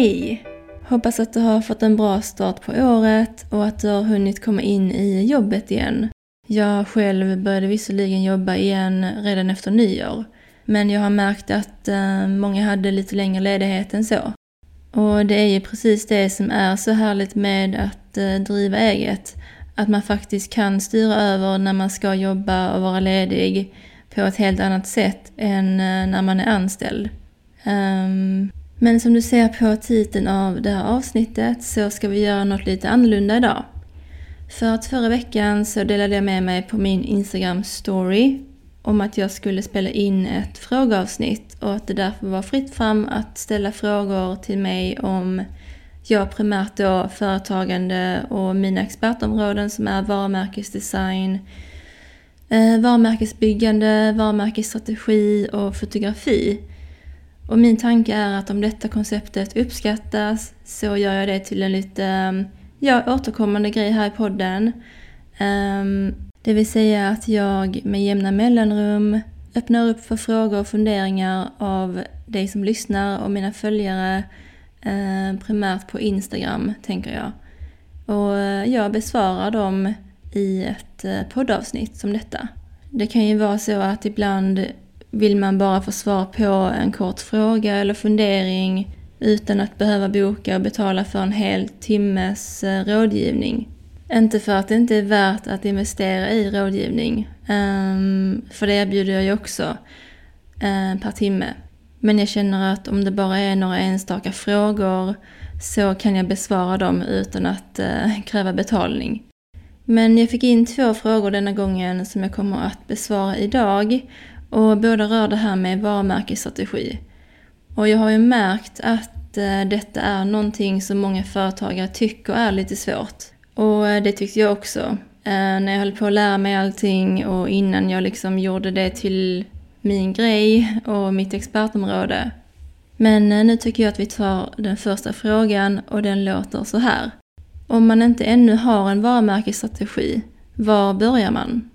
Hej! Hoppas att du har fått en bra start på året och att du har hunnit komma in i jobbet igen. Jag själv började visserligen jobba igen redan efter nyår, men jag har märkt att eh, många hade lite längre ledighet än så. Och det är ju precis det som är så härligt med att eh, driva eget, att man faktiskt kan styra över när man ska jobba och vara ledig på ett helt annat sätt än eh, när man är anställd. Um, men som du ser på titeln av det här avsnittet så ska vi göra något lite annorlunda idag. För att förra veckan så delade jag med mig på min Instagram story om att jag skulle spela in ett frågeavsnitt och att det därför var fritt fram att ställa frågor till mig om jag primärt då företagande och mina expertområden som är varumärkesdesign, eh, varumärkesbyggande, varumärkesstrategi och fotografi. Och min tanke är att om detta konceptet uppskattas så gör jag det till en lite ehm, ja, återkommande grej här i podden. Um, det vill säga att jag med jämna mellanrum öppnar upp för frågor och funderingar av dig som lyssnar och mina följare Eh, primärt på Instagram, tänker jag. Och eh, jag besvarar dem i ett eh, poddavsnitt som detta. Det kan ju vara så att ibland vill man bara få svar på en kort fråga eller fundering utan att behöva boka och betala för en hel timmes eh, rådgivning. Inte för att det inte är värt att investera i rådgivning, ehm, för det erbjuder jag ju också eh, per timme. Men jag känner att om det bara är några enstaka frågor så kan jag besvara dem utan att eh, kräva betalning. Men jag fick in två frågor denna gången som jag kommer att besvara idag och båda rör det här med varumärkesstrategi. Och jag har ju märkt att eh, detta är någonting som många företagare tycker är lite svårt. Och eh, det tyckte jag också. Eh, när jag höll på att lära mig allting och innan jag liksom gjorde det till min grej och mitt expertområde. Men nu tycker jag att vi tar den första frågan och den låter så här. Om man inte ännu har en varumärkesstrategi, var börjar man?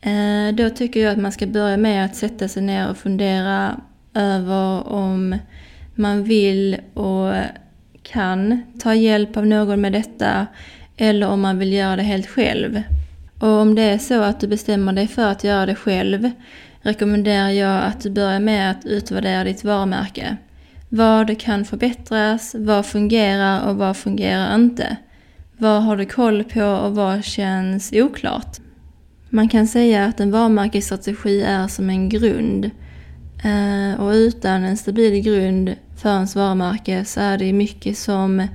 Eh, då tycker jag att man ska börja med att sätta sig ner och fundera över om man vill och kan ta hjälp av någon med detta eller om man vill göra det helt själv. Och om det är så att du bestämmer dig för att göra det själv rekommenderar jag att du börjar med att utvärdera ditt varumärke. Vad kan förbättras, vad fungerar och vad fungerar inte? Vad har du koll på och vad känns oklart? Man kan säga att en varumärkesstrategi är som en grund. Eh, och utan en stabil grund för ens varumärke så är det mycket som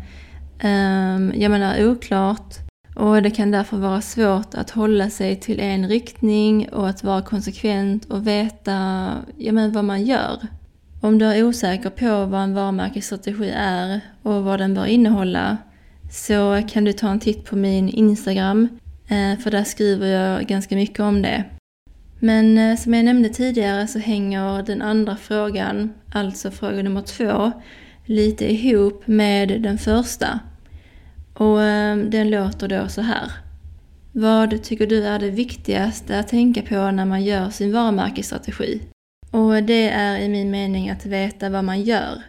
ehm, jag menar, oklart. Och det kan därför vara svårt att hålla sig till en riktning och att vara konsekvent och veta ja, vad man gör. Om du är osäker på vad en varumärkesstrategi är och vad den bör innehålla så kan du ta en titt på min Instagram Eh, för där skriver jag ganska mycket om det. Men eh, som jag nämnde tidigare så hänger den andra frågan, alltså fråga nummer två, lite ihop med den första. Och eh, den låter då så här. Vad tycker du är det viktigaste att tänka på när man gör sin varumärkesstrategi? Och det är i min mening att veta vad man gör.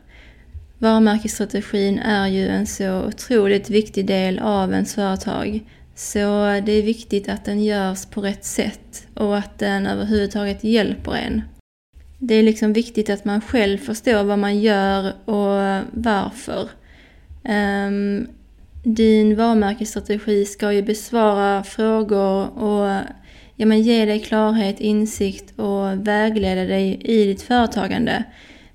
Varumärkesstrategin är ju en så otroligt viktig del av ens företag så det är viktigt att den görs på rätt sätt och att den överhuvudtaget hjälper en. Det är liksom viktigt att man själv förstår vad man gör och varför. Um, din varumärkesstrategi ska ju besvara frågor och ja, men ge dig klarhet, insikt och vägleda dig i ditt företagande.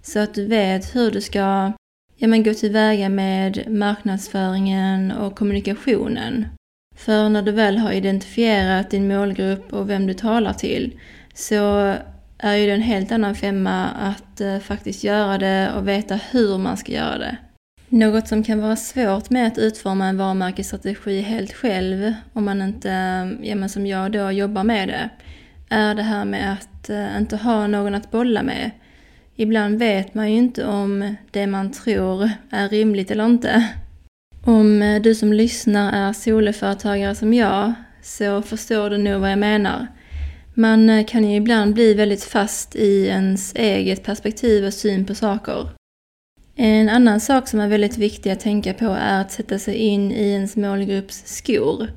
Så att du vet hur du ska ja, men gå tillväga med marknadsföringen och kommunikationen. För när du väl har identifierat din målgrupp och vem du talar till så är ju det en helt annan femma att eh, faktiskt göra det och veta hur man ska göra det. Något som kan vara svårt med att utforma en varumärkesstrategi helt själv, om man inte, eh, ja men som jag då, jobbar med det, är det här med att eh, inte ha någon att bolla med. Ibland vet man ju inte om det man tror är rimligt eller inte. Om eh, du som lyssnar är soloföretagare som jag så förstår du nog vad jag menar. Man eh, kan ju ibland bli väldigt fast i ens eget perspektiv och syn på saker. En annan sak som är väldigt viktig att tänka på är att sätta sig in i ens målgrupps skor.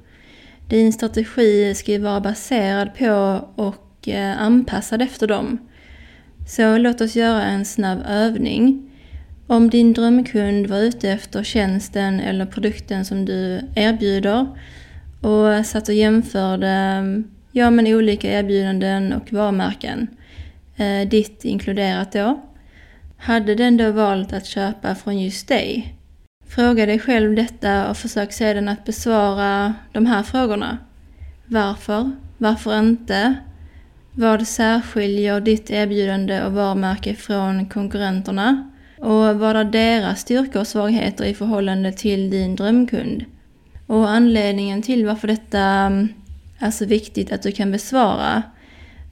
Din strategi ska ju vara baserad på och eh, anpassad efter dem. Så låt oss göra en snabb övning. Om din drömkund var ute efter tjänsten eller produkten som du erbjuder och satt och jämförde ja, men olika erbjudanden och varumärken, eh, ditt inkluderat då, hade den då valt att köpa från just dig? Fråga dig själv detta och försök sedan att besvara de här frågorna. Varför? Varför inte? Vad särskiljer ditt erbjudande och varumärke från konkurrenterna? Och vad är deras styrkor och svagheter i förhållande till din drömkund? Och anledningen till varför detta mm, är så viktigt att du kan besvara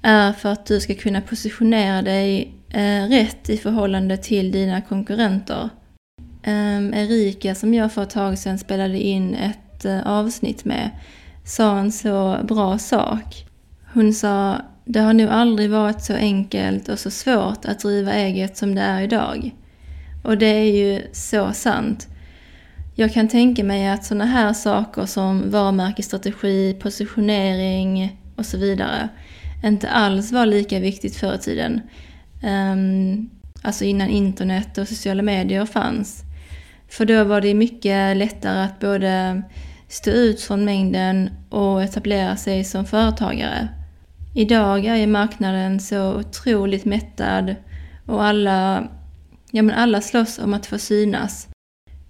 är för att du ska kunna positionera dig eh, rätt i förhållande till dina konkurrenter. Ehm, Erika som jag för ett tag sedan spelade in ett eh, avsnitt med sa en så bra sak. Hon sa, det har nog aldrig varit så enkelt och så svårt att driva eget som det är idag. Och det är ju så sant. Jag kan tänka mig att sådana här saker som varumärkesstrategi, positionering och så vidare inte alls var lika viktigt förr i tiden. Um, alltså innan internet och sociala medier fanns. För då var det mycket lättare att både stå ut från mängden och etablera sig som företagare. Idag är ju marknaden så otroligt mättad och alla, ja men alla slåss om att få synas.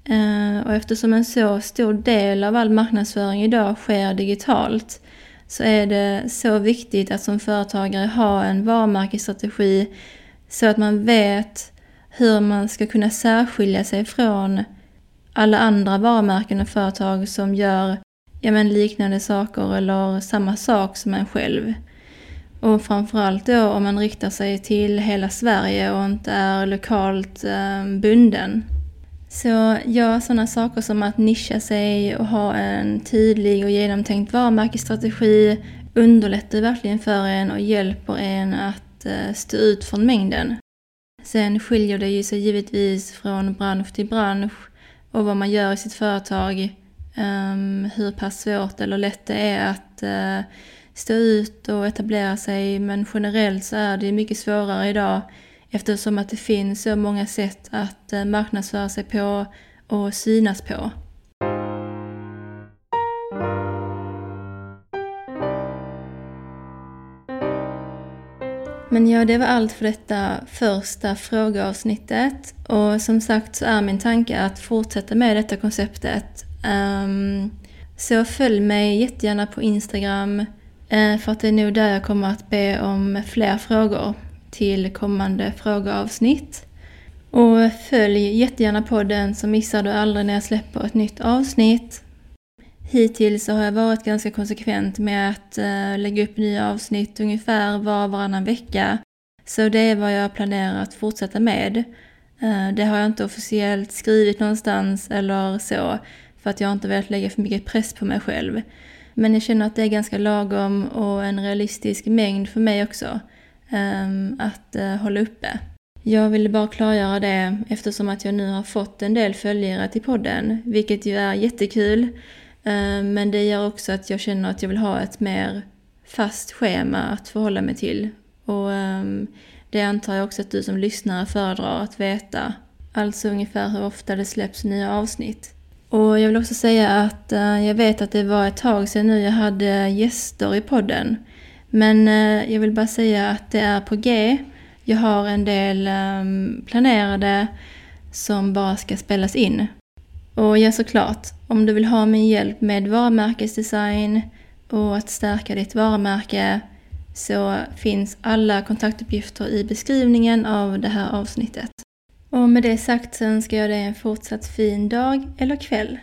Eh, och eftersom en så stor del av all marknadsföring idag sker digitalt så är det så viktigt att som företagare ha en varumärkesstrategi så att man vet hur man ska kunna särskilja sig från alla andra varumärken och företag som gör ja, men liknande saker eller samma sak som en själv. Och framförallt då om man riktar sig till hela Sverige och inte är lokalt eh, bunden. Så ja, sådana saker som att nischa sig och ha en tydlig och genomtänkt varumärkesstrategi underlättar verkligen för en och hjälper en att eh, stå ut från mängden. Sen skiljer det ju sig givetvis från bransch till bransch och vad man gör i sitt företag. Ehm, hur pass svårt eller lätt det är att eh, stå ut och etablera sig men generellt så är det mycket svårare idag eftersom att det finns så många sätt att eh, marknadsföra sig på och synas på. Men ja, det var allt för detta första frågeavsnittet. Och som sagt så är min tanke att fortsätta med detta konceptet. Um, så följ mig jättegärna på Instagram Eh, för att det är nog där jag kommer att be om fler frågor till kommande frågeavsnitt. Och följ jättegärna podden så missar du aldrig när jag släpper ett nytt avsnitt. Hittills har jag varit ganska konsekvent med att eh, lägga upp nya avsnitt ungefär var och varannan vecka. Så det är vad jag planerar att fortsätta med. Eh, det har jag inte officiellt skrivit någonstans eller så, för att jag inte velat lägga för mycket press på mig själv. Men jag känner att det är ganska lagom och en realistisk mängd för mig också ehm, att eh, hålla uppe. Jag ville bara klargöra det eftersom att jag nu har fått en del följare till podden, vilket ju är jättekul. Ehm, men det gör också att jag känner att jag vill ha ett mer fast schema att förhålla mig till. Och ehm, det antar jag också att du som lyssnare föredrar att veta. Alltså ungefär hur ofta det släpps nya avsnitt. Och jag vill också säga att eh, jag vet att det var ett tag sedan nu jag hade gäster i podden. Men eh, jag vill bara säga att det är på G. Jag har en del ehm, planerade som bara ska spelas in. Och ja, såklart, om du vill ha min hjälp med varumärkesdesign och att stärka ditt varumärke så finns alla kontaktuppgifter i beskrivningen av det här avsnittet. Och med det sagt så önskar jag dig en fortsatt fin dag eller kväll.